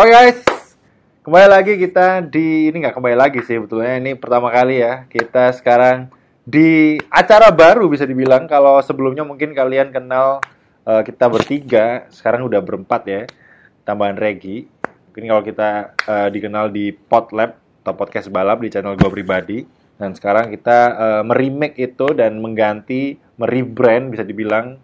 Oke guys, kembali lagi kita di ini nggak kembali lagi sih betulnya ini pertama kali ya kita sekarang di acara baru bisa dibilang. Kalau sebelumnya mungkin kalian kenal uh, kita bertiga. Sekarang udah berempat ya tambahan Regi. Mungkin kalau kita uh, dikenal di Podlab atau podcast balap di channel gue pribadi. Dan sekarang kita uh, meremake itu dan mengganti merebrand bisa dibilang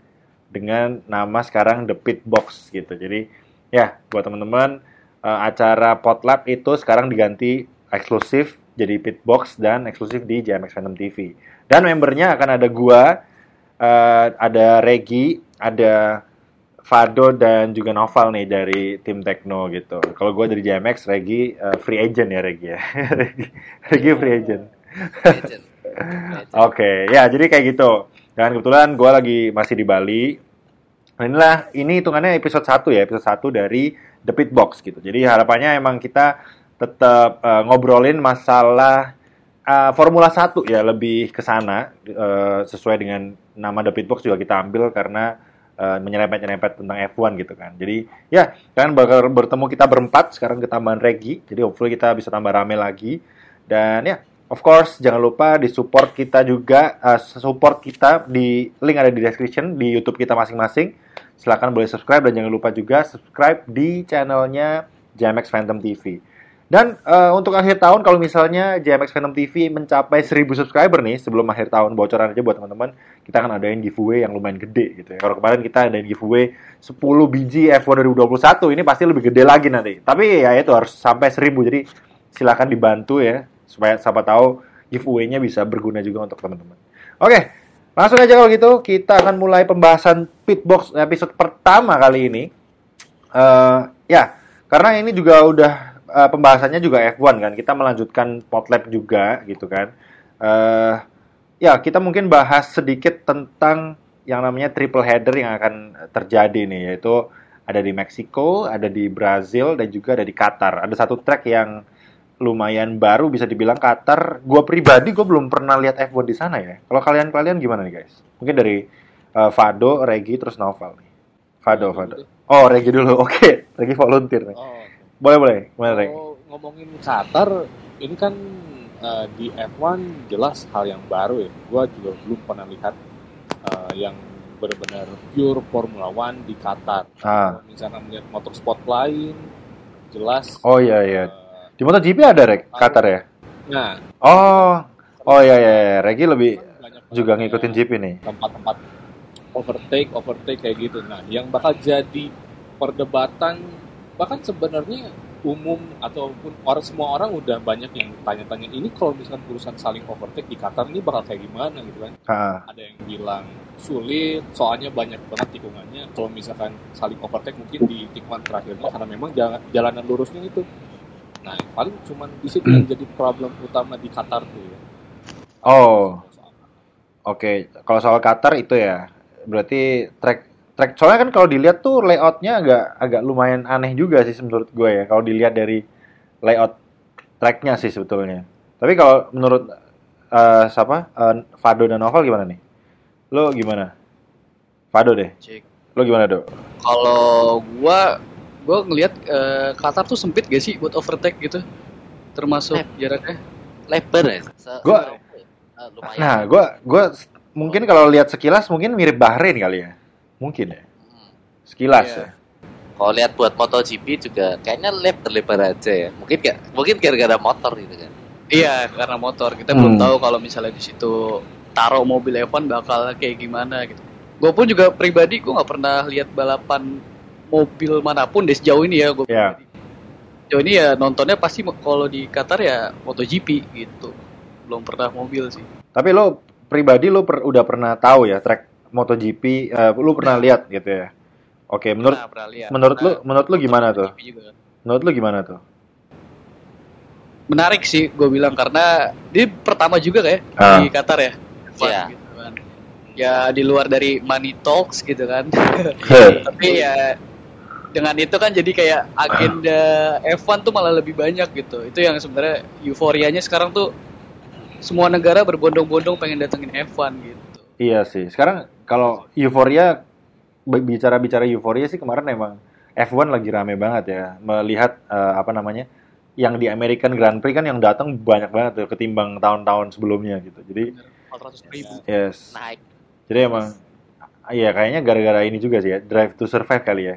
dengan nama sekarang The Pit Box gitu. Jadi ya buat teman-teman uh, acara Potlab itu sekarang diganti eksklusif jadi Pitbox dan eksklusif di JMX Phantom TV. Dan membernya akan ada gua, uh, ada Regi, ada Fado dan juga Noval nih dari tim Tekno gitu. Kalau gua dari JMX, Regi uh, free agent ya Regi ya. Regi, free agent. Oke, okay, ya jadi kayak gitu. Dan kebetulan gue lagi masih di Bali. Inilah ini hitungannya episode 1 ya, episode 1 dari The Pit Box gitu. Jadi harapannya emang kita tetap uh, ngobrolin masalah uh, Formula 1 ya lebih ke sana uh, sesuai dengan nama The Pit Box juga kita ambil karena uh, menyerempet-nyerempet tentang F1 gitu kan. Jadi ya kan bakal bertemu kita berempat sekarang ketambahan Regi. Jadi hopefully kita bisa tambah rame lagi dan ya Of course, jangan lupa di support kita juga, uh, support kita di link ada di description di YouTube kita masing-masing. Silahkan boleh subscribe dan jangan lupa juga subscribe di channelnya JMX Phantom TV. Dan uh, untuk akhir tahun kalau misalnya JMX Phantom TV mencapai 1000 subscriber nih sebelum akhir tahun bocoran aja buat teman-teman, kita akan adain giveaway yang lumayan gede gitu ya. Kalau kemarin kita adain giveaway 10 biji F1 2021, ini pasti lebih gede lagi nanti. Tapi ya itu harus sampai 1000 jadi silahkan dibantu ya supaya siapa tahu giveaway-nya bisa berguna juga untuk teman-teman. Oke, langsung aja kalau gitu kita akan mulai pembahasan Pitbox episode pertama kali ini. Uh, ya, karena ini juga udah uh, pembahasannya juga F1 kan, kita melanjutkan potlap juga gitu kan. Uh, ya, kita mungkin bahas sedikit tentang yang namanya triple header yang akan terjadi nih, yaitu ada di Meksiko, ada di Brazil, dan juga ada di Qatar. Ada satu track yang lumayan baru bisa dibilang Qatar. Gue pribadi gue belum pernah lihat F1 di sana ya. Kalau kalian kalian gimana nih guys? Mungkin dari uh, Fado, Regi terus Novel nih. Fado, Fado. Oh Regi dulu. Oke, okay. Regi volunteer nih. Oh, Boleh boleh. Gimana Regi? ngomongin Qatar, ini kan uh, di F1 jelas hal yang baru ya. Gue juga belum pernah lihat uh, yang benar-benar pure Formula One di Qatar. Ah. Misalnya melihat motorsport lain, jelas. Oh iya iya. Uh, di MotoGP ada rek Qatar ya? Nah. Oh. Oh iya iya, iya. Regi lebih juga ngikutin GP nih. Tempat-tempat overtake, overtake kayak gitu. Nah, yang bakal jadi perdebatan bahkan sebenarnya umum ataupun orang semua orang udah banyak yang tanya-tanya ini kalau misalkan urusan saling overtake di Qatar ini bakal kayak gimana gitu kan? Ha. Ada yang bilang sulit, soalnya banyak banget tikungannya. Kalau misalkan saling overtake mungkin di tikungan terakhirnya karena memang jalanan lurusnya itu Nah, paling cuman di situ yang jadi problem utama di Qatar tuh ya. Oh. Oke, okay. kalau soal Qatar itu ya, berarti track track soalnya kan kalau dilihat tuh layoutnya agak agak lumayan aneh juga sih menurut gue ya kalau dilihat dari layout tracknya sih sebetulnya. Tapi kalau menurut uh, siapa uh, Fado dan Novel gimana nih? Lo gimana? Fado deh. Cik. Lo gimana dok? Kalau gua gue ngelihat uh, Qatar tuh sempit gak sih buat overtake gitu? Termasuk Lep. jaraknya? Lebar ya? Gue uh, nah gue gue mungkin kalau lihat sekilas mungkin mirip Bahrain kali ya. Mungkin ya. Hmm. sekilas yeah. ya. Kalau lihat buat MotoGP juga kayaknya lap terlebar aja ya. Mungkin gak mungkin gara-gara motor gitu kan. Iya karena motor. Kita hmm. belum tahu kalau misalnya di situ taruh mobil F1 bakal kayak gimana gitu. Gue pun juga pribadi gue nggak pernah lihat balapan mobil mana pun deh sejauh ini ya gue yeah. sejauh ini ya nontonnya pasti kalau di Qatar ya MotoGP gitu belum pernah mobil sih tapi lo pribadi lo per, udah pernah tahu ya track MotoGP uh, lo pernah lihat gitu ya oke menurut pernah, pernah menurut lo menurut lo gimana tuh juga. menurut lo gimana tuh menarik sih gue bilang karena dia pertama juga kayak ah. di Qatar ya yeah. gitu kan. ya di luar dari money talks gitu kan tapi ya dengan itu kan jadi kayak agenda F1 tuh malah lebih banyak gitu. Itu yang sebenarnya euforianya sekarang tuh semua negara berbondong-bondong pengen datengin F1 gitu. Iya sih. Sekarang kalau euforia bicara-bicara euforia sih kemarin emang F1 lagi rame banget ya melihat uh, apa namanya yang di American Grand Prix kan yang datang banyak banget tuh ketimbang tahun-tahun sebelumnya gitu. Jadi 400 ribu. yes. Naik. Jadi emang iya kayaknya gara-gara ini juga sih ya, Drive to Survive kali ya.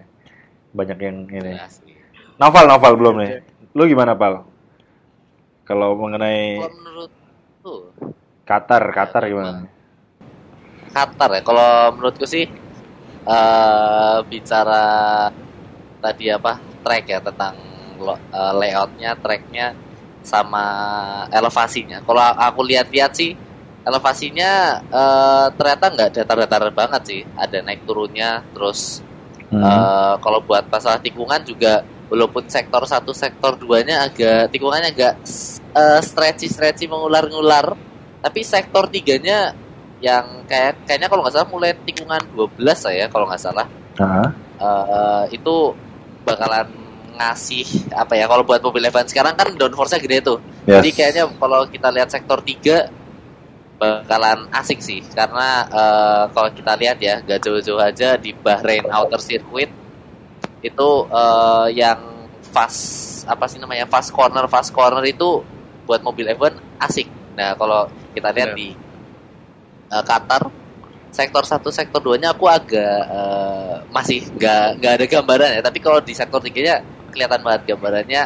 Banyak yang ini. Asli. Novel novel belum nih. Lu gimana, Pal? Kalau mengenai menurut tuh Qatar, Qatar gimana? Qatar ya. Kalau menurutku sih eh bicara tadi apa track ya tentang eh, layoutnya, tracknya sama elevasinya. Kalau aku lihat-lihat sih elevasinya eh, ternyata nggak datar-datar banget sih. Ada naik turunnya, terus Hmm. eh, kalau buat masalah tikungan juga walaupun sektor satu sektor duanya agak tikungannya agak eh, stretchy stretchy mengular-ngular tapi sektor tiganya yang kayak kayaknya kalau nggak salah mulai tikungan 12 saya kalau nggak salah Nah, eh, itu bakalan ngasih apa ya kalau buat mobil F1 sekarang kan downforce-nya gede tuh yes. jadi kayaknya kalau kita lihat sektor 3 bakalan asik sih karena eh, kalau kita lihat ya gak jauh-jauh aja di Bahrain Outer Circuit itu eh, yang fast apa sih namanya fast corner fast corner itu buat mobil F1 asik. Nah kalau kita lihat Bener. di eh, Qatar sektor satu sektor 2 nya aku agak eh, masih nggak nggak ada gambaran ya tapi kalau di sektor 3 nya kelihatan banget gambarannya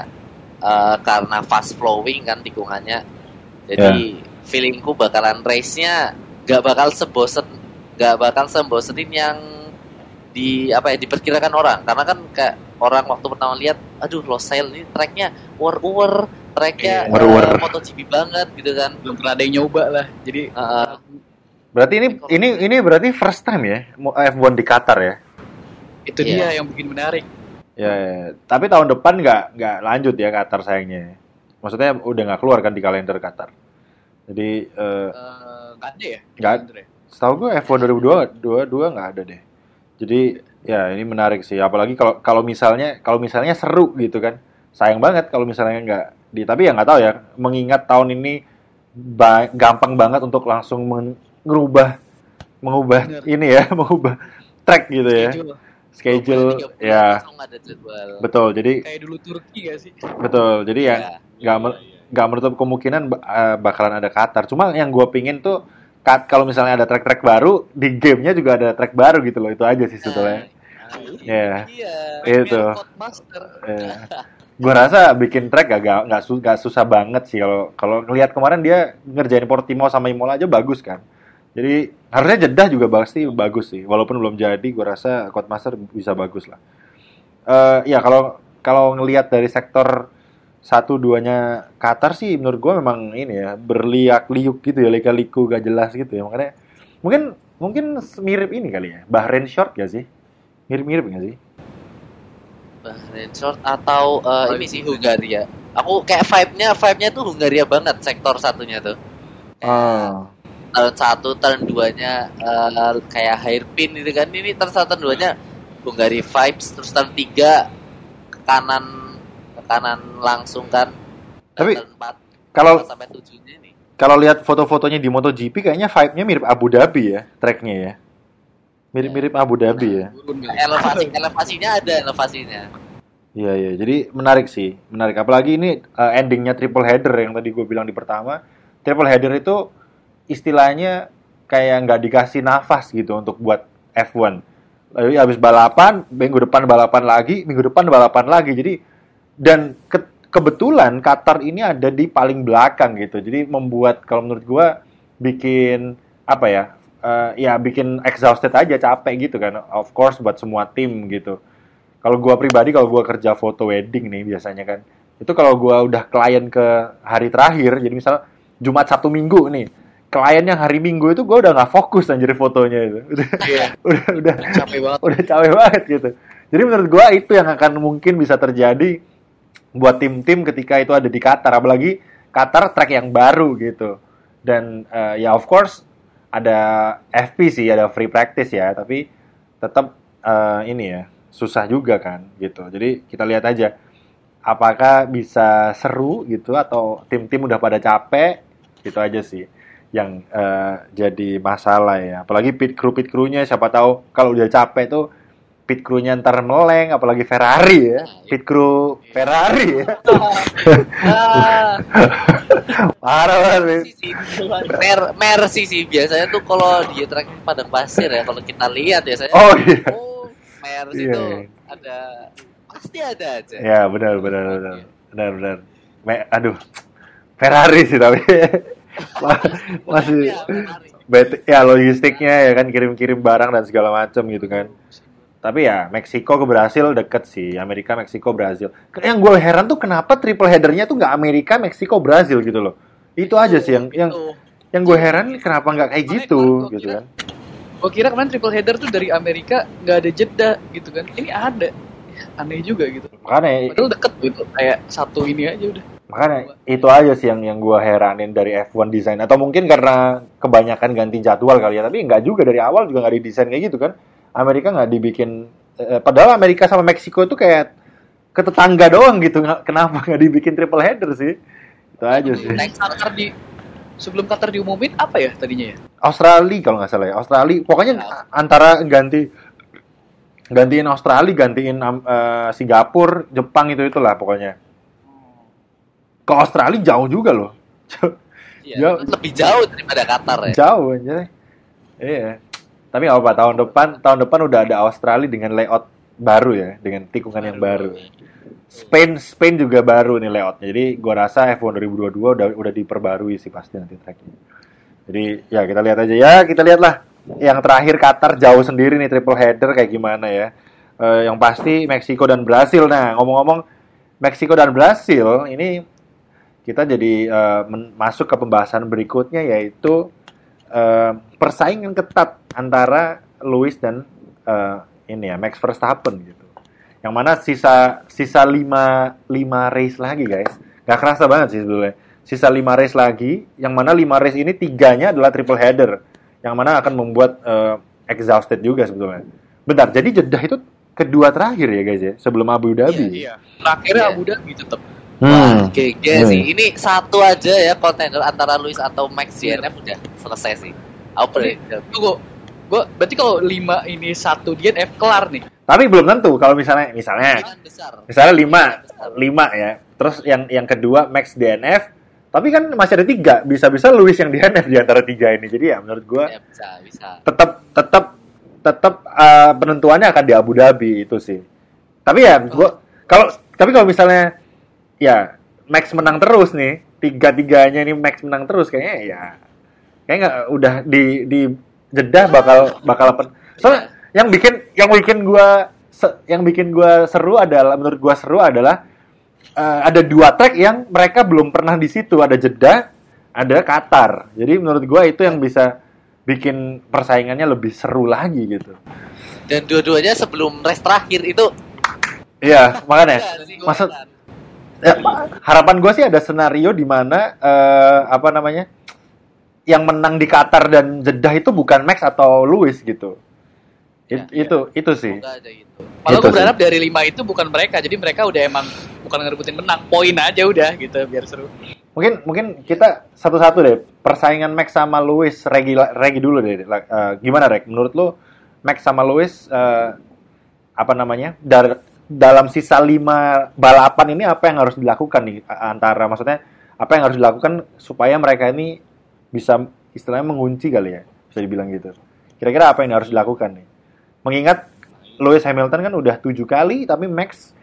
eh, karena fast flowing kan tikungannya jadi feelingku bakalan race-nya nggak bakal sebosen nggak bakal sebosenin yang di apa ya diperkirakan orang karena kan kayak orang waktu pertama lihat aduh Losail ini tracknya war war tracknya Iya. War-war. eh, MotoGP banget gitu kan Belum pernah ada yang nyoba lah. Jadi Heeh. Berarti ini ini ini berarti first time ya mo- F1 di Qatar ya. itu Iya. dia yang bikin menarik. Ya, ya. tapi tahun depan nggak nggak lanjut ya Qatar sayangnya. Maksudnya udah nggak keluar kan di kalender Qatar. Jadi eh, Eh, Nggak ada ya? Bener ya? setahu gue F1 2022 nggak ada deh. Jadi ya ini menarik sih. Apalagi kalau kalau misalnya kalau misalnya seru gitu kan. Sayang banget kalau misalnya nggak di. Tapi ya nggak tahu ya. Mengingat tahun ini ba- gampang banget untuk langsung men- ngerubah mengubah Bener. ini ya, mengubah track gitu ya. Schedule. Schedule 30 ya langsung ada jadwal betul. Jadi Kayak dulu Turki gak sih? betul. Jadi ya Ya. nggak mer- nggak menutup kemungkinan eh, bakalan ada Qatar. Cuma yang gue pingin tuh kat- kalau misalnya ada track-track baru di gamenya juga ada track baru gitu loh. Itu aja sih sebetulnya. Ya. Iya. Itu. Premier Codemaster. Eh, gue rasa bikin track gak gak, nggak susah banget sih kalau kalau ngelihat kemarin dia ngerjain Portimao sama Imola aja bagus kan. Jadi harusnya Jeddah juga pasti bagus sih. Walaupun belum jadi, gue rasa Codemaster bisa bagus lah. Eh ya kalau kalau ngelihat dari sektor satu duanya Qatar sih menurut gue memang ini ya berliak-liuk gitu ya lika-liku gak jelas gitu ya makanya mungkin mungkin mirip ini kali ya Bahrain short gak sih mirip-mirip gak sih Bahrain Short atau eh, Oh, ini sih. Hungaria. Aku kayak vibe-nya, vibe-nya tuh Hungaria banget sektor satunya tuh. Ah. Turn satu, turn duanya eh, kayak hairpin gitu kan. Ini turn satu, turn duanya Hungaria vibes. Terus turn tiga ke kanan, ke kanan langsung kan. Tapi kalau sampai tujuhnya nih. kalau lihat foto-fotonya di MotoGP kayaknya vibe-nya mirip Abu Dhabi ya, tracknya ya. Mirip-mirip Abu Dhabi ya. Turun kali. Elevasi, elevasinya ada elevasinya. Iya iya, jadi menarik sih, menarik. Apalagi ini uh, endingnya triple header yang tadi gue bilang di pertama. Triple header itu istilahnya kayak nggak dikasih nafas gitu untuk buat F1. Lalu habis balapan, minggu depan balapan lagi, minggu depan balapan lagi. Jadi dan ke- kebetulan Qatar ini ada di paling belakang gitu. Jadi membuat kalau menurut gue bikin apa ya? eh, ya bikin exhausted aja capek gitu kan. Of course buat semua tim gitu kalau gua pribadi kalau gua kerja foto wedding nih biasanya kan itu kalau gua udah klien ke hari terakhir jadi misal Jumat satu Minggu nih klien yang hari Minggu itu gua udah nggak fokus anjir fotonya itu udah Iya. udah udah Capek banget. udah capek banget gitu jadi menurut gua itu yang akan mungkin bisa terjadi buat tim-tim ketika itu ada di Qatar. Apalagi Qatar track yang baru gitu. Dan eh, ya of course ada FP sih ada free practice ya. Tapi tetap eh, ini ya susah juga kan gitu. Jadi kita lihat aja apakah bisa seru gitu atau tim-tim udah pada capek itu aja sih yang eh, jadi masalah ya. Apalagi pit crew pit crewnya siapa tahu kalau udah capek tuh pit crew-nya ntar meleng, apalagi Ferrari ya. Pit crew Ferrari ya. Ah, Parah banget. Mer Mercy sih biasanya tuh kalau di track padang pasir ya kalau kita lihat biasanya Oh iya. oh Mercy Iya, tuh iya. ada pasti ada aja. Ya benar benar benar benar benar. Me- aduh, Ferrari sih tapi Ma- masih Ferrari. bet ya logistiknya ya kan kirim-kirim barang dan segala macam gitu kan. Tapi ya Meksiko ke Brasil deket sih, Amerika Meksiko Brasil. Yang gue heran tuh kenapa triple headernya tuh nggak Amerika Meksiko Brasil gitu loh. Itu aja sih yang yang tuh. yang gue heran kenapa nggak kayak gitu gua- gitu kira- kan. Gue kira kemarin triple header tuh dari Amerika nggak ada jeda gitu kan. Ini ada. Aneh juga gitu. Makanya Padahal deket gitu. Kayak satu ini aja udah. Makanya itu aja sih yang yang gue heranin dari F1 desain atau mungkin karena kebanyakan ganti jadwal kali ya tapi nggak juga dari awal juga nggak didesain kayak gitu kan Amerika nggak dibikin eh, padahal Amerika sama Meksiko itu kayak ke tetangga doang gitu kenapa nggak dibikin triple header sih itu aja sih Next Qatar di sebelum Qatar diumumin apa ya tadinya ya? Australia kalau nggak salah ya Australia pokoknya antara ganti gantiin Australia gantiin eh, Singapura Jepang itu itulah pokoknya ke Australia jauh juga loh Iya, Jauh. lebih jauh daripada Qatar ya. Jauh aja. Iya. Tapi nggak apa tahun depan tahun depan udah ada Australia dengan layout baru ya, dengan tikungan yang baru. Spain Spain juga baru nih layoutnya. Jadi gua rasa F1 2022 udah udah diperbarui sih pasti nanti tracknya. Jadi ya kita lihat aja ya, kita lihatlah yang terakhir Qatar jauh sendiri nih triple header kayak gimana ya. Eh, yang pasti Meksiko dan Brasil. Nah, ngomong-ngomong Meksiko dan Brasil ini kita jadi men- masuk ke pembahasan berikutnya yaitu eh, persaingan ketat antara Lewis dan eh, ini ya Max Verstappen gitu. Yang mana sisa sisa 5 5 race lagi guys. Gak kerasa banget sih sebetulnya. Sisa 5 race lagi yang mana 5 race ini tiganya adalah triple header. Yang mana akan membuat eh, exhausted juga sebetulnya. Bentar, jadi Jeddah itu kedua terakhir ya guys ya sebelum Abu Dhabi. Iya. Terakhirnya Iya. Abu Dhabi tetap. Hmm. Wah, GG Hmm. sih. Ini satu aja ya kontender antara Luis atau Max DNF udah selesai sih. Aku prediksi. Tunggu. Gua berarti kalau 5 ini satu DNF kelar nih. Tapi belum tentu kalau misalnya misalnya Kan besar. misalnya 5 5 ya. Terus yang yang kedua Max DNF, tapi kan masih ada tiga. Bisa-bisa Luis yang DNF di antara tiga ini. Jadi ya menurut gua Ya, bisa, bisa. tetap tetap tetap uh, penentuannya akan di Abu Dhabi itu sih. Tapi ya gua kalau tapi kalau misalnya ya Max menang terus nih, tiga-tiganya ini Max menang terus kayaknya ya kayak nggak udah di di Jeddah bakal bakal apa? Soalnya yang bikin yang bikin gua se- yang bikin gua seru adalah menurut gua seru adalah eh, ada dua track yang mereka belum pernah di situ, ada Jeddah, ada Qatar. Jadi menurut gua itu yang bisa bikin persaingannya lebih seru lagi gitu. Dan dua-duanya sebelum race terakhir itu Iya, makanya Iya maksud kan. ya, harapan gue sih ada senario di mana eh, apa namanya yang menang di Qatar dan Jeddah itu bukan Max atau Lewis gitu. It- Ya, itu itu sih. Aja gitu. Malah gue berharap dari 5 itu bukan mereka. Jadi mereka udah emang bukan ngerebutin menang, poin aja udah gitu biar seru. Mungkin mungkin kita satu-satu deh persaingan Max sama Lewis Regi Regi dulu deh. Eh, gimana Reg? Menurut lu Max sama Lewis eh, apa namanya? Dar, dalam sisa lima balapan ini apa yang harus dilakukan nih antara maksudnya apa yang harus dilakukan supaya mereka ini bisa istilahnya mengunci kali ya bisa dibilang gitu. Kira-kira apa yang harus dilakukan nih? Mengingat Lewis Hamilton kan udah tujuh kali tapi Max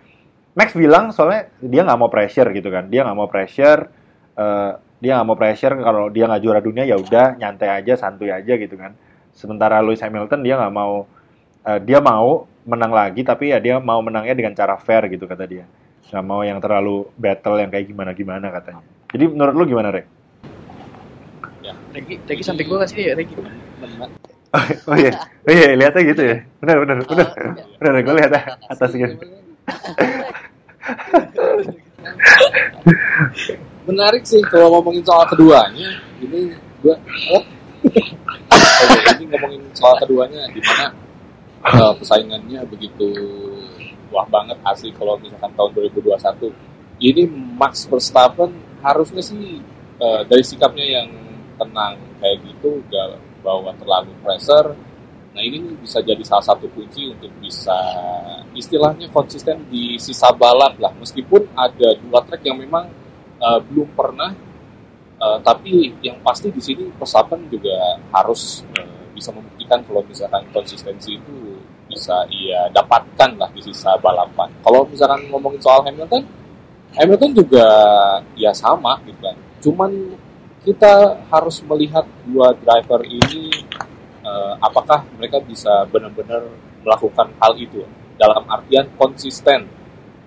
Max bilang soalnya dia nggak mau pressure gitu kan dia nggak mau pressure eh, dia nggak mau pressure kalau dia nggak juara dunia ya udah nyantai aja santuy aja gitu kan sementara Lewis Hamilton dia nggak mau eh, dia mau menang lagi tapi ya dia mau menangnya dengan cara fair gitu kata dia nggak mau yang terlalu battle yang kayak gimana gimana katanya jadi menurut lu gimana Rek? Regi, Regi samping gue kasih ya Regi. Menang. oh iya oh iya lihatnya gitu ya benar benar benar Oh, benar gue lihat atas gitu Menarik sih kalau ngomongin soal keduanya. Ini gua oh. Oke, ini ngomongin soal keduanya di mana eh, persaingannya begitu wah banget asli kalau misalkan tahun 2021. Ini Max Verstappen harusnya sih eh, dari sikapnya yang tenang kayak gitu gak bawa terlalu pressure Nah ini bisa jadi salah satu kunci untuk bisa istilahnya konsisten di sisa balap lah. Meskipun ada dua track yang memang uh, belum pernah, uh, tapi yang pasti di sini Verstappen juga harus uh, bisa membuktikan kalau misalkan konsistensi itu bisa ia dapatkan lah di sisa balapan. Kalau misalkan ngomongin soal Hamilton, Hamilton juga ya sama gitu kan. Cuman kita harus melihat dua driver ini uh, apakah mereka bisa benar-benar melakukan hal itu? Dalam artian konsisten.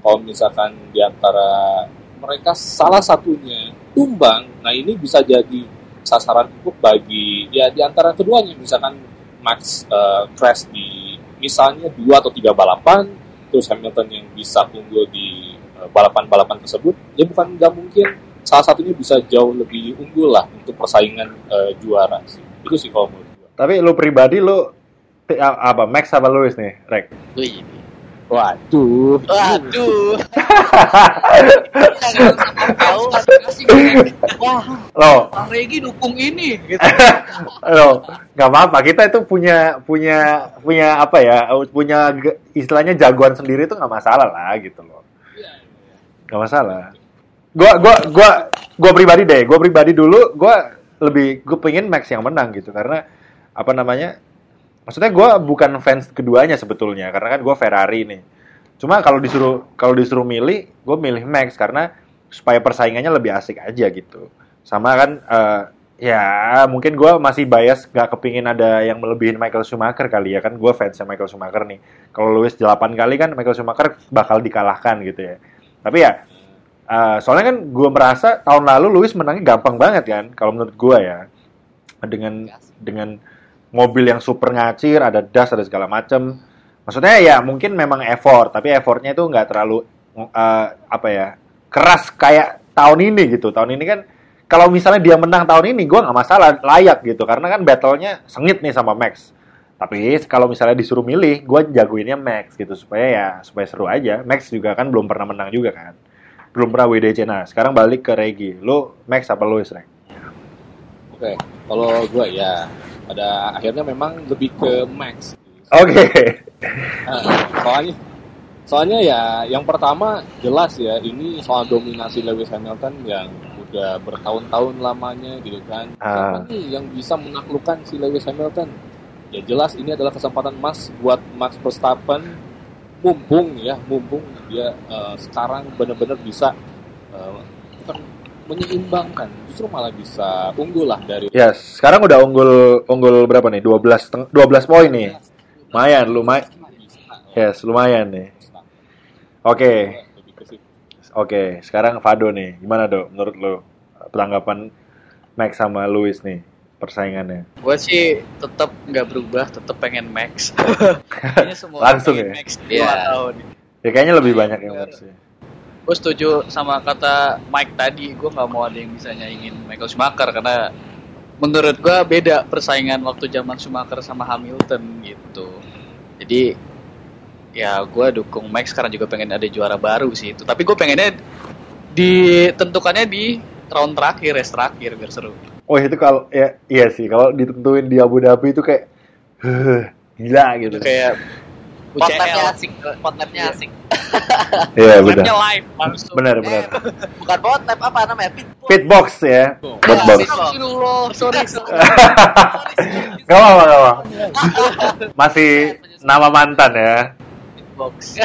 Kalau misalkan di antara mereka salah satunya tumbang, nah ini bisa jadi sasaran empuk bagi ya di antara keduanya. Misalkan Max uh, crash di misalnya dua atau tiga balapan, terus Hamilton yang bisa unggul di eh, balapan-balapan tersebut, ya bukan nggak mungkin salah satunya bisa jauh lebih unggul lah untuk persaingan uh, juara sih. Itu sih kalau menurut tapi lu pribadi lu apa Max apa Lewis nih, Rek? Wih. Waduh. Waduh. Wah, lo. Bang Regi dukung ini gitu. lo, nggak apa-apa. Kita itu punya punya punya apa ya? Punya istilahnya jagoan sendiri itu nggak masalah lah gitu loh. Nggak masalah. Gua gua gua gua pribadi deh. Gua pribadi dulu gua lebih gue pengen Max yang menang gitu karena apa namanya maksudnya gue bukan fans keduanya sebetulnya karena kan gue Ferrari nih. Cuma kalau disuruh kalau disuruh milih gue milih Max karena supaya persaingannya lebih asik aja gitu. Sama kan uh, ya mungkin gue masih bias gak kepingin ada yang melebihin Michael Schumacher kali ya kan gue fansnya Michael Schumacher nih. Kalau Lewis 8 kali kan Michael Schumacher bakal dikalahkan gitu ya. Tapi ya uh, soalnya kan gue merasa tahun lalu Lewis menangnya gampang banget kan kalau menurut gue ya dengan dengan mobil yang super ngacir, ada das, ada segala macem. Maksudnya ya mungkin memang effort, tapi effortnya itu nggak terlalu uh, apa ya keras kayak tahun ini gitu. Tahun ini kan kalau misalnya dia menang tahun ini, gue nggak masalah, layak gitu. Karena kan battlenya sengit nih sama Max. Tapi kalau misalnya disuruh milih, gue jagoinnya Max gitu supaya ya supaya seru aja. Max juga kan belum pernah menang juga kan, belum pernah WDC. Nah sekarang balik ke Regi, lo Max apa Lewis Reg? Oke, kalau gue ya pada akhirnya memang lebih ke Max. Oke. Okay. Nah, soalnya soalnya ya yang pertama jelas ya ini soal dominasi Lewis Hamilton yang udah bertahun-tahun lamanya gitu kan. Uh. Siapa nih yang bisa menaklukkan si Lewis Hamilton? Ya jelas ini adalah kesempatan emas buat Max Verstappen mumpung ya mumpung dia uh, sekarang benar-benar bisa uh, bukan menyeimbangkan justru malah bisa unggul lah dari yes sekarang udah unggul unggul berapa nih? 12 12 poin nih. Lumayan lumayan. Yes lumayan nih. Oke. Okay. oke okay, sekarang Fado nih. Gimana dok? Menurut lo tanggapan Max sama Louis nih persaingannya? Gue sih tetap nggak berubah tetap pengen Max. Semua langsung ya? Max yeah. Ya kayaknya lebih banyak yang ya gue setuju sama kata Mike tadi gue nggak mau ada yang bisa nyaingin Michael Schumacher karena menurut gue beda persaingan waktu zaman Schumacher sama Hamilton gitu. Jadi ya gue dukung Max karena juga pengen ada juara baru sih itu. Tapi gue pengennya ditentukannya di round terakhir race terakhir biar seru. Oh itu kalau ya iya sih. Kalau ditentuin di Abu Dhabi itu kayak gila gitu. Itu kayak Potletnya asik, potletnya asik. Iya benar. live langsung. Benar benar. Bukan potlet apa namanya? Pitbox. Pitbox ya. Pitbox. Astagfirullah, sorry. Gak apa gak apa. Masih nama mantan ya. Pitbox.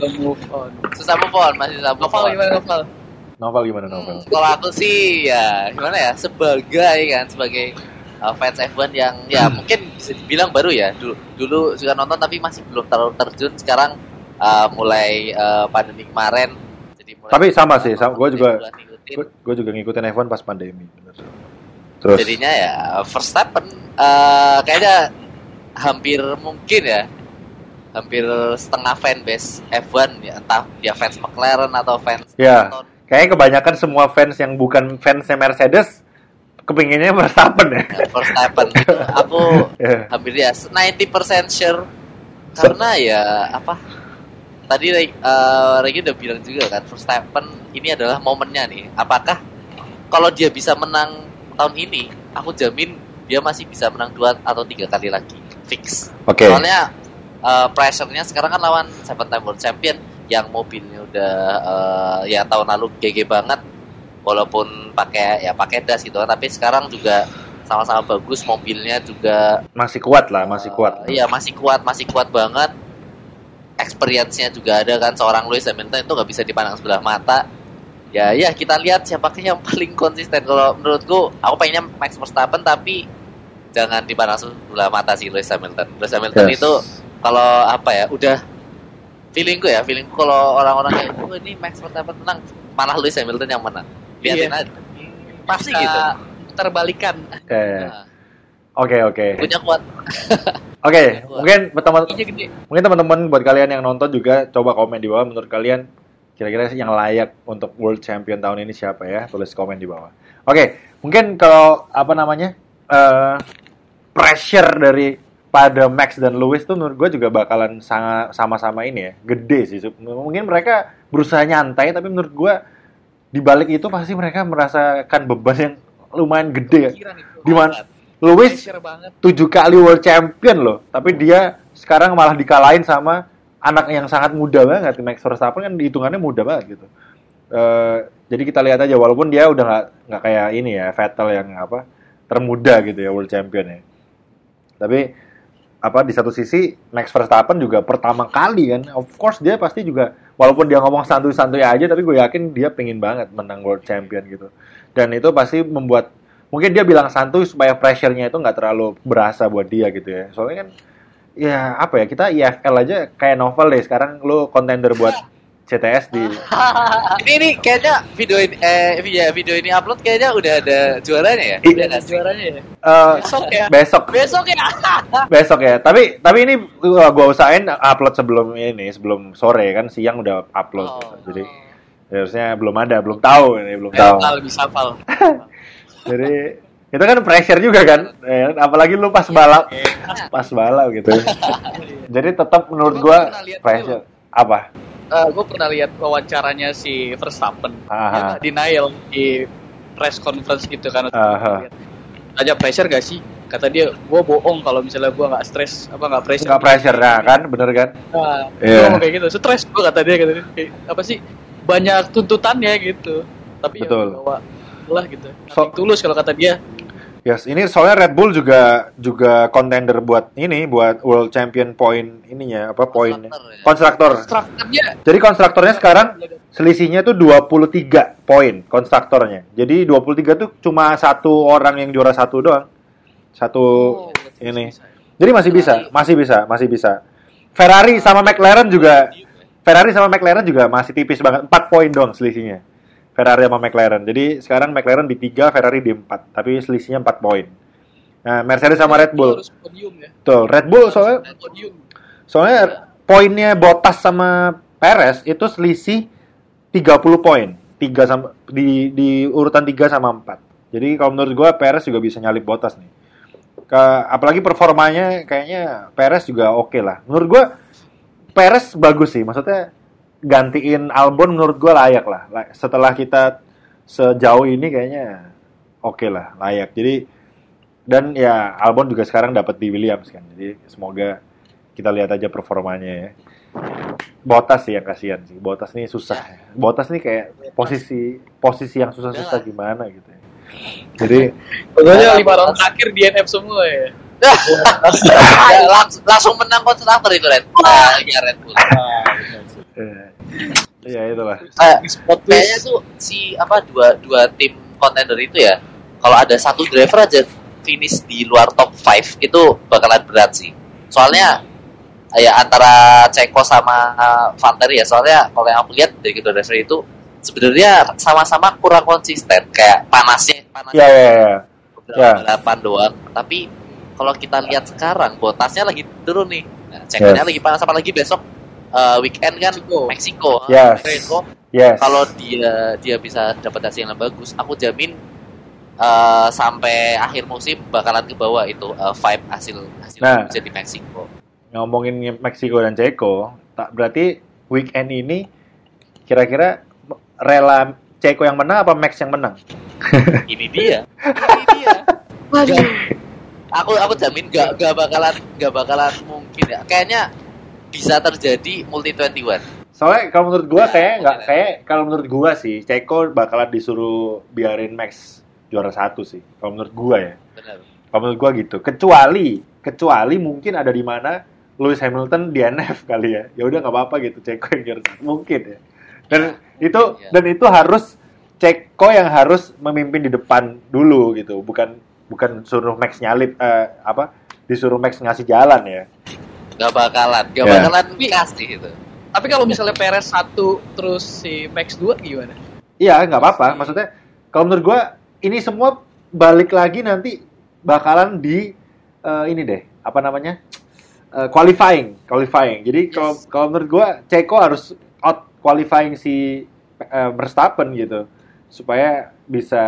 Belum move on. Susah move on, masih susah move Novel gimana Novel? Novel gimana Novel? Hmm, kalau aku sih ya gimana ya sebagai kan sebagai uh, fans F1 yang ya hmm. mungkin bisa dibilang baru ya. Dulu dulu juga nonton tapi masih belum terlalu terjun. Sekarang uh, mulai uh, pandemi kemarin jadi mulai tapi sama sih sama. Gue juga gue juga ngikutin F1 pas pandemi bener. terus jadinya ya first step uh, kayaknya hampir mungkin ya hampir setengah fanbase F1 ya entah dia fans McLaren atau fans ya kayaknya kebanyakan semua fans yang bukan fansnya Mercedes kepinginnya Verstappen ya. Verstappen. Aku yeah. hampir ya 90% sure karena ya apa tadi uh, Regi udah bilang juga kan Verstappen ini adalah momennya nih. Apakah kalau dia bisa menang tahun ini, aku jamin dia masih bisa menang dua atau tiga kali lagi. fix. Oke. Soalnya uh, pressure-nya sekarang kan lawan seven time world champion yang mobilnya udah uh, ya tahun lalu GG banget walaupun pakai ya pakai das gitu tapi sekarang juga sama-sama bagus mobilnya juga Masih kuat lah, masih kuat. uh, iya masih kuat masih kuat banget. Experience-nya juga ada kan seorang Lewis Hamilton itu nggak bisa dipandang sebelah mata. Ya ya kita lihat siapa yang paling konsisten. Kalau menurutku aku pengennya Max Verstappen tapi jangan dipandang sebelah mata si Lewis Hamilton. Lewis Hamilton Yes. itu kalau apa ya udah feelingku ya feelingku kalau orang-orang kayak oh, ini Max Verstappen menang. Malah Lewis Hamilton yang menang lihatin Iya. aja pasti gitu terbalikan Oke, Nah, oke, oke. punya kuat Oke, mungkin teman mungkin teman-teman buat kalian yang nonton juga coba komen di bawah menurut kalian kira-kira yang layak untuk World Champion tahun ini siapa ya? Tulis komen di bawah. Oke, mungkin kalau apa namanya eh, pressure dari pada Max dan Lewis tuh menurut gue juga bakalan sangat sama-sama ini ya, gede sih. Mungkin mereka berusaha nyantai, tapi menurut gue di balik itu pasti mereka merasakan beban yang lumayan gede ya. pikiran itu Di mana Lewis tujuh kali world champion loh. Tapi dia sekarang malah dikalahin sama anak yang sangat muda banget. Max Verstappen kan hitungannya muda banget gitu. Eh, jadi kita lihat aja walaupun dia udah nggak nggak kayak ini ya Vettel yang apa termuda gitu ya world champion ya. Tapi apa di satu sisi Max Verstappen juga pertama kali kan. Of course dia pasti juga walaupun dia ngomong santuy-santuy aja tapi gue yakin dia pengen banget menang world champion gitu. Dan itu pasti membuat mungkin dia bilang santuy supaya pressure-nya itu nggak terlalu berasa buat dia gitu ya. Soalnya kan ya apa ya kita IFL aja kayak novel deh. Sekarang lo contender buat CTS di ini ini kayaknya video ini eh ya, video ini upload kayaknya udah ada juaranya ya? Udah sih? juaranya ya? Eh, besok ya. besok. Besok ya? Besok ya. Tapi tapi ini uh, gua usahain upload sebelum ini sebelum sore kan siang udah upload. Oh. jadi harusnya belum ada belum tahu ini belum tahu. bisa hafal. Jadi itu kan pressure juga kan? Ya, apalagi lu pas balap. Pas balap gitu. Jadi tetap menurut Gua pressure apa? Gue pernah lihat wawancaranya si Verstappen. Aha. dia denial di press conference gitu kan. Aha. aja pressure gak sih? Kata dia gue bohong kalau misalnya gue nggak stres apa nggak pressure. Nggak pressure nah kan? Bener kan? Nah, dia ngomong kayak gitu. Stres gue kata dia kata dia. Kayak, apa sih? Banyak tuntutannya gitu. Tapi Betul. ya bawa lah gitu. So- tulus kalau kata dia Yes, ini soalnya Red Bull juga juga contender buat ini buat World Champion point ininya apa poinnya. Konstruktor ya. Jadi konstruktornya sekarang selisihnya tuh 23 poin konstruktornya. Jadi 23 tuh cuma satu orang yang juara satu doang. Satu Oh, ini. Jadi masih bisa, masih bisa, masih bisa. Ferrari sama McLaren juga Ferrari sama McLaren juga masih tipis banget, 4 poin doang selisihnya. Ferrari sama McLaren. Jadi sekarang McLaren di 3, Ferrari di 4, tapi selisihnya 4 poin. Nah, Mercedes sama Red Bull. harus podium ya Betul, Red Bull soalnya podium soalnya poinnya Bottas sama Perez itu selisih 30 poin. 3 sama di di urutan 3 sama 4. Jadi kalau menurut gua Perez juga bisa nyalip Bottas nih. Ke, apalagi performanya kayaknya Perez juga oke lah. Menurut gua Perez bagus sih, maksudnya gantiin Albon menurut gua layak lah. La- Setelah kita sejauh ini kayaknya oke lah, layak. Jadi dan ya Albon juga sekarang dapat di Williams kan. Jadi semoga kita lihat aja performanya ya. Botas sih yang kasihan sih. Botas nih susah. Botas nih kayak posisi posisi yang susah-susah gimana gitu ya. Jadi pokoknya lima round terakhir DNF semua ya Ya, langsung, langsung menang konstruktor itu Red Bull. Nah, ya Red Bull. Ah, benar sih. eh, ya itulah. Kayak- spot Kayaknya tuh si apa dua dua tim contender itu ya. Kalau ada satu driver aja finish di luar top 5 itu bakalan berat sih. Soalnya ya antara Ceko sama Valtteri ya. Soalnya kalau yang aku lihat dari kedua driver itu sebenarnya sama-sama kurang konsisten kayak panasnya panasnya Ya ya ya. beberapa Ya. balapan doang. Tapi kalau kita lihat sekarang, botasnya lagi turun nih. Nah, cekonya Yes. lagi panas, apalagi besok eh, weekend kan Meksiko. Meksiko. Yes. Meksiko. Yes. Kalau dia dia bisa dapat hasil yang bagus, aku jamin eh, sampai akhir musim bakalan ke bawah itu eh, vibe hasil hasil Nah. bisa di Meksiko. ngomongin Meksiko dan Ceko, tak berarti weekend ini kira-kira rela Ceko yang menang apa Max yang menang? Ini dia. Ini dia. Waduh. aku aku jamin gak gak bakalan gak bakalan mungkin ya. Kayaknya bisa terjadi multi 21. Soalnya kalau menurut gua kayak nggak kayak kalau menurut gua sih Ceko bakalan disuruh biarin Max juara satu sih. Kalau menurut gua ya. Benar. Kalau menurut gua gitu. Kecuali kecuali mungkin ada di mana Lewis Hamilton di NF kali ya. Ya udah nggak apa-apa gitu Ceko yang juara satu. Mungkin ya. Dan itu Iya. dan itu harus Ceko yang harus memimpin di depan dulu gitu. Bukan bukan suruh Max nyalip eh, apa disuruh Max ngasih jalan ya. Gak bakalan, gak Ya. bakalan dikasih itu. Tapi kalau misalnya Perez satu terus si Max 2 gimana? Iya, nggak apa-apa. Maksudnya, kalau menurut gua ini semua balik lagi nanti bakalan di eh, ini deh, apa namanya? Eh, qualifying, qualifying. Jadi kalau kalau menurut gua Ceko harus out qualifying si eh, Verstappen gitu supaya bisa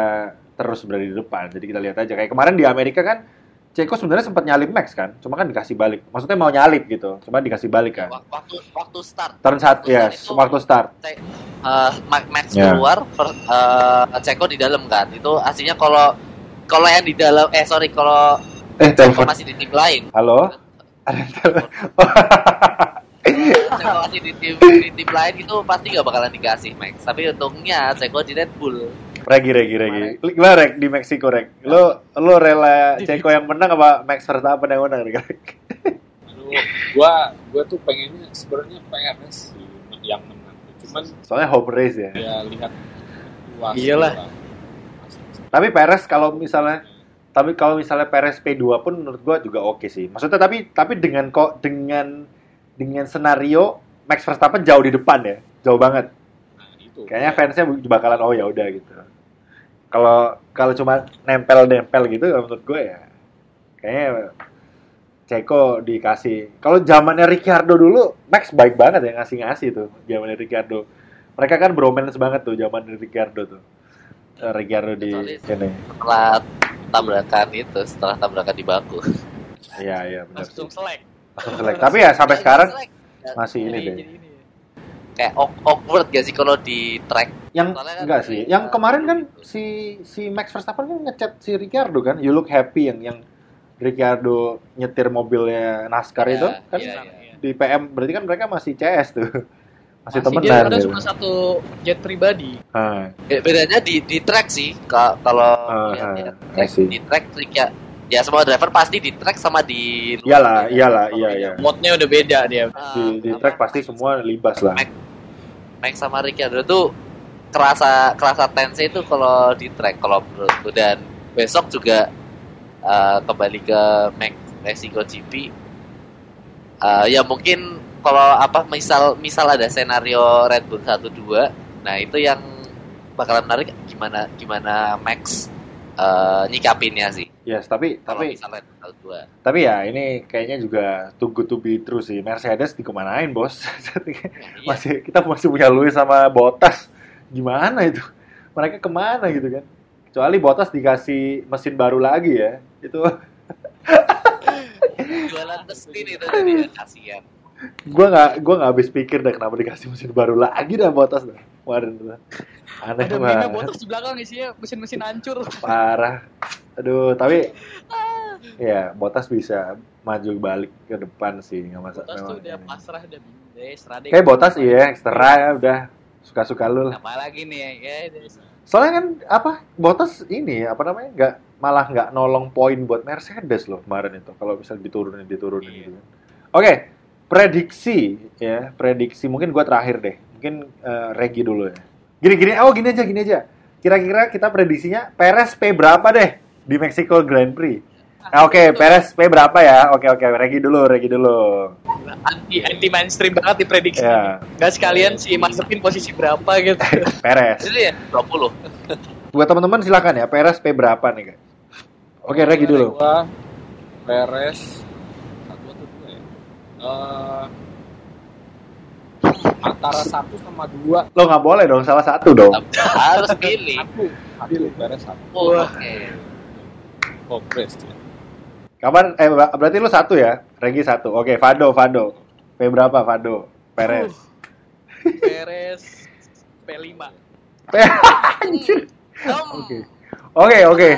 terus berada di depan. Jadi kita lihat aja kayak kemarin di Amerika kan Ceko sebenarnya sempat nyalip Max kan, cuma kan dikasih balik. Maksudnya mau nyalip gitu, cuma dikasih balik kan. Wak- Waktu waktu start, Turn saat ya, itu- waktu start. Cek, eh, Ma- Max Ya. keluar, per- eh, Ceko di dalam kan. Itu aslinya kalau kalau yang di dalam, eh sorry kalau Eh, Ceko masih di tim lain, Halo? Ceko masih di tim di tim lain itu pasti gak bakalan dikasih Max. Tapi untungnya Ceko di Red Bull. Regi, Regi, Regi. Gimana, Reg, di Meksiko, Reg? Lu, lu rela Ceko yang menang apa Max Verstappen yang menang, Reg? Aduh, gua gua tuh pengennya sebenarnya PRS sih yang menang. Cuman Soalnya home race ya. ya lihat Iyalah. lah. Tapi Perez kalau misalnya tapi kalau misalnya Perez P2 pun menurut gua juga oke sih. Maksudnya tapi tapi dengan kok dengan dengan senario Max Verstappen jauh di depan ya. Jauh banget. Nah, itu. Kayaknya fansnya bakalan oh ya udah gitu. Kalau kalau cuma nempel-nempel gitu menurut gue ya kayaknya Ceko dikasih. Kalau zamannya Ricciardo dulu Max baik banget ya ngasih-ngasih tuh zamannya Ricciardo. Mereka kan bromance banget tuh zaman Ricciardo tuh. Eh, Ricciardo di sini. setelah tabrakan itu, setelah tabrakan di Baku. Iya iya benar. Langsung selek. Langsung selek. Tapi ya sampai sekarang masih ini deh. Kayak awk- awkward gak sih kalau di track? Yang Soalnya kan enggak sih. Yang uh, kemarin kan si si Max Verstappen kan ngechat si Ricciardo kan, you look happy yang yang Ricciardo nyetir mobilnya NASCAR Iya, itu kan iya, iya. di PM berarti kan mereka masih CS tuh. Masih, Masih temenan dia ada gitu. cuma satu jet pribadi. Ah, Be- bedanya di di track sih ka- kalau Ah, lihat ya, ah, track, see. di track track ya ya semua driver pasti di track sama di iyalah, iyalah, iya iya. Mode-nya udah beda dia. Ah, Di di apa, track pasti semua libas lah. Max, sama Ricciardo tuh kerasa kerasa tense itu kalau di track kalau menurutku. Dan besok juga eh, kembali ke Max Mexico GP Eh, ya mungkin kalau apa misal misal ada senario Red Bull 1 2 nah itu yang bakalan menarik gimana gimana Max eh, nyikapinnya sih Yes, tapi kalau tapi misal Red Bull 2 tapi ya ini kayaknya juga too good to be true sih. Mercedes dikemanain bos? Iya. masih kita masih punya Lewis sama Bottas. Gimana itu? Mereka ke mana gitu kan? Kecuali Bottas dikasih mesin baru lagi ya itu. Jualan mesin itu jadi ya, kasihan. Gua nggak gua nggak habis pikir deh kenapa dikasih mesin baru lagi dah Bottas dah kemarin tuh aneh Ada banget botas di belakang isinya mesin-mesin hancur. parah aduh tapi ya Bottas bisa maju balik ke depan sih nggak masalah Botas tuh udah ini. pasrah udah deh. kayak Bottas iya extra ya udah suka-suka lu lah Apalagi nih ya, ya, ya. Soalnya kan apa Bottas ini apa namanya nggak malah nggak nolong poin buat Mercedes loh kemarin itu kalau bisa diturunin diturunin Iya. gitu kan. Oke, prediksi ya, prediksi mungkin gua terakhir deh. Mungkin eh, Regi dulu ya. Gini gini oh gini aja gini aja. Kira-kira kita prediksinya Perez P berapa deh di Mexico Grand Prix? Ah, Oke, Perez P berapa ya? Oke oke, Regi dulu, Regi dulu. anti anti mainstream banget diprediksi. Ya, Gak sekalian si Mazepin posisi berapa gitu. Perez. jadi ya 20 Buat teman-teman silakan ya, Perez P berapa nih, guys? Oke, Regi dulu. Gua Perez satu atau dua ya? Eh, antara satu sama dua Lo nggak boleh dong, salah satu dong. harus pilih satu satu Perez satu oh, oke oh ya. Kapan? Eh ber- berarti lu satu ya? Regi satu. Oke, Fado, Fado. P berapa Fado? Perez. Perez P5. P. Anjir. Oke. Oke, oke.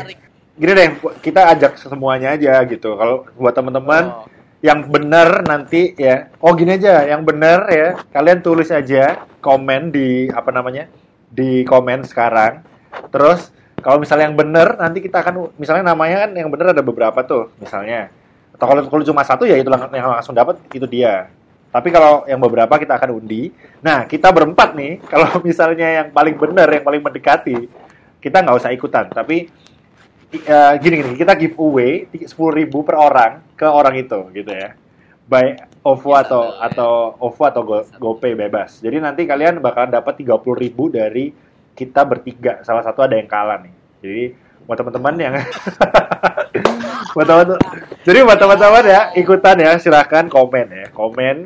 gini deh, kita ajak semuanya aja gitu. Kalau buat teman-teman Oh. Yang benar nanti ya, oh gini aja, yang benar ya, kalian tulis aja komen di apa namanya di komen sekarang. Terus kalau misalnya yang benar nanti kita akan misalnya namanya kan yang benar ada beberapa tuh misalnya. Atau kalau kalau cuma satu ya itu lang- yang langsung dapat itu dia. Tapi kalau yang beberapa kita akan undi. Nah kita berempat nih, kalau misalnya yang paling benar, yang paling mendekati, kita nggak usah ikutan. Tapi eh, gini gini kita giveaway sepuluh ribu per orang ke orang itu gitu ya. By OVO Bisa atau ya. atau OVO atau Go, GoPay bebas. Jadi nanti kalian bakalan dapat tiga puluh ribu dari kita bertiga. Salah satu ada yang kalah nih. Jadi buat teman-teman yang buat teman jadi buat teman-teman ya ikutan ya silahkan komen ya. Komen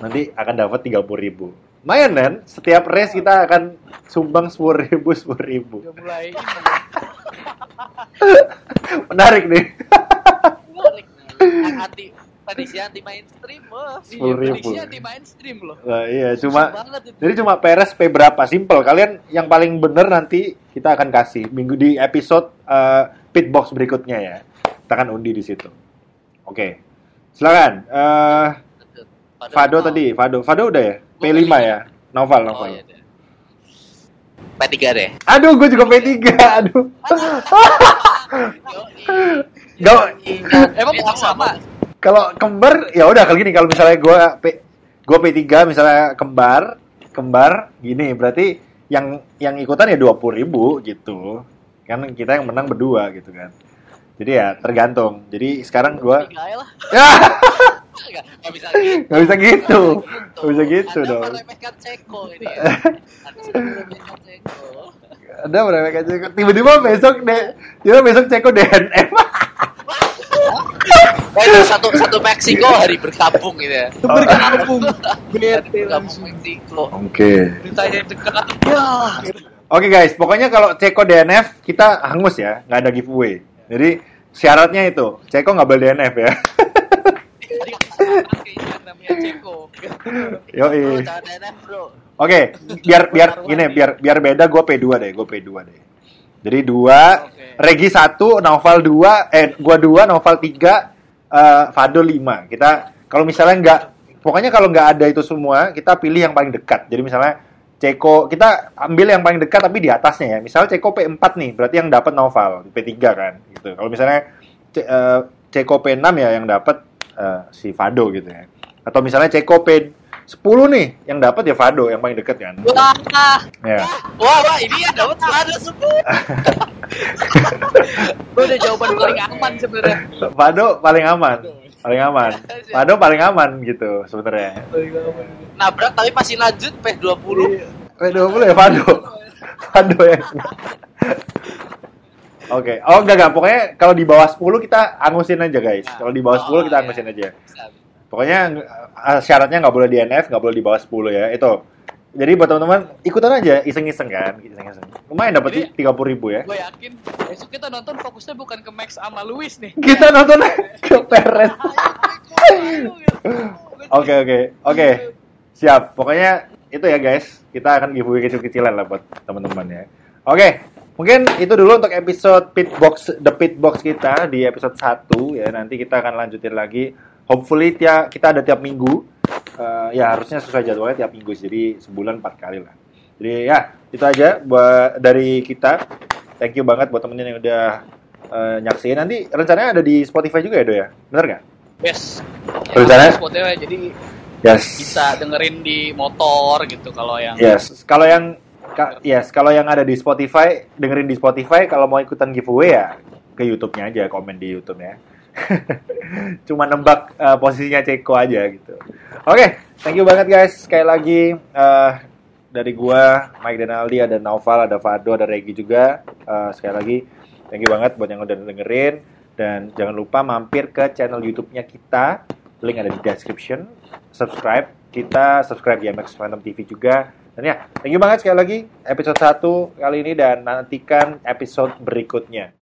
nanti akan dapat tiga puluh ribu. Lumayan kan setiap race kita akan sumbang sepuluh ribu sepuluh ribu. Udah mulai menarik nih. Menarik. anti prediksi anti mainstream bos Iya, 10.000. prediksinya di mainstream loh. Nah, iya cuma jadi cuma peres P berapa? Simple. Kalian yang paling bener nanti kita akan kasih minggu di episode eh, pitbox berikutnya ya. Kita akan undi di situ. Oke. Silakan Eh Fado tadi. Fado. Fado udah ya? P5 ya? Novel oh, Novel iya deh. P3 deh. Aduh gue juga P3 aduh. Gak, Emang bukan sama? kalau kembar ya udah kalau gini kalau misalnya gue P gue P3 misalnya kembar kembar gini berarti yang yang ikutan ya dua puluh ribu gitu. Kan kita yang menang berdua gitu kan. Jadi ya tergantung. Jadi sekarang gue ya Nggak, nggak bisa gitu nggak bisa gitu nggak bisa gitu Anda dong meremehkan Ceko ini ya Anda meremehkan Ceko ada berapa Ceko tiba-tiba besok deh tiba besok Ceko DNF Oh, itu satu satu Meksiko hari berkabung gitu ya. Bergabung. Bete Berkabung. Meksiko. oke Ditanya dekat. Ya. Oke guys, pokoknya kalau Ceko DNF kita hangus ya, nggak ada giveaway. Jadi syaratnya itu, Ceko nggak boleh DNF ya. Namanya Ceko. Bro. Oke, biar biar gini, biar biar beda gue P2 deh, gue P2 deh. Jadi dua, Oke. Regi satu, Noval dua, eh gua dua, Noval tiga, eh, Fado lima. Kita kalau misalnya nggak, pokoknya kalau nggak ada itu semua, kita pilih yang paling dekat. Jadi misalnya Ceko, kita ambil yang paling dekat tapi di atasnya ya. Misalnya Ceko P4 nih, berarti yang dapat Noval P3 kan, gitu. Kalau misalnya Ce- eh, Ceko P6 ya yang dapat eh, si Fado gitu ya. Atau misalnya Ceko P10 nih, yang dapat ya Fado yang paling dekat kan. Wah, Ya. Wah, wah, ini ya dapat ada semua. gue udah jawaban paling aman sebenarnya. Fado paling aman, paling aman. Fado paling aman gitu sebenarnya. Nabrak tapi masih lanjut P20. P20 ya Fado. Fado ya. Oke, oh enggak enggak, pokoknya kalau di bawah 10 kita angusin aja guys. Kalau di bawah 10 Oh, kita iya. angusin aja. Pokoknya eh, syaratnya nggak boleh DNF, nggak boleh di bawah 10 ya. Itu. Jadi buat teman-teman ikutan aja, iseng-iseng kan, iseng-iseng. Lumayan dapat Jadi- 30 ribu ya. Gue yakin besok kita nonton fokusnya bukan ke Max sama Luis nih. Kita nonton ke Perez. Oke oke oke siap pokoknya itu ya guys kita akan giveaway kecil-kecilan lah buat teman-teman ya oke mungkin itu dulu untuk episode pitbox the pitbox kita di episode 1 ya. Nanti kita akan lanjutin lagi. Hopefully tiap kita ada tiap minggu. Eh, ya harusnya sesuai jadwalnya tiap minggu jadi sebulan empat kali lah. Jadi ya itu aja buat dari kita. Thank you banget buat temen-temen yang udah eh, nyaksiin. Nanti rencananya ada di Spotify juga ya do ya? Bener nggak? Yes. Rencananya? Spotify jadi yes. bisa dengerin di motor gitu kalau yang Yes, kalau yang ka- yes, kalau yang ada di Spotify, dengerin di Spotify kalau mau ikutan giveaway ya ke YouTube-nya aja, komen di YouTube ya. Cuma nembak eh, posisinya Ceko aja gitu. Oke, thank you banget guys. Sekali lagi eh, dari gua, Mike dan Aldi, ada Naufal, ada Fado, ada Regi juga. Eh, sekali lagi thank you banget buat yang udah dengerin dan jangan lupa mampir ke channel YouTube-nya kita. Link ada di description. Subscribe kita, subscribe di MX Phantom TV juga. Dan ya, thank you banget sekali lagi episode 1 kali ini dan nantikan episode berikutnya.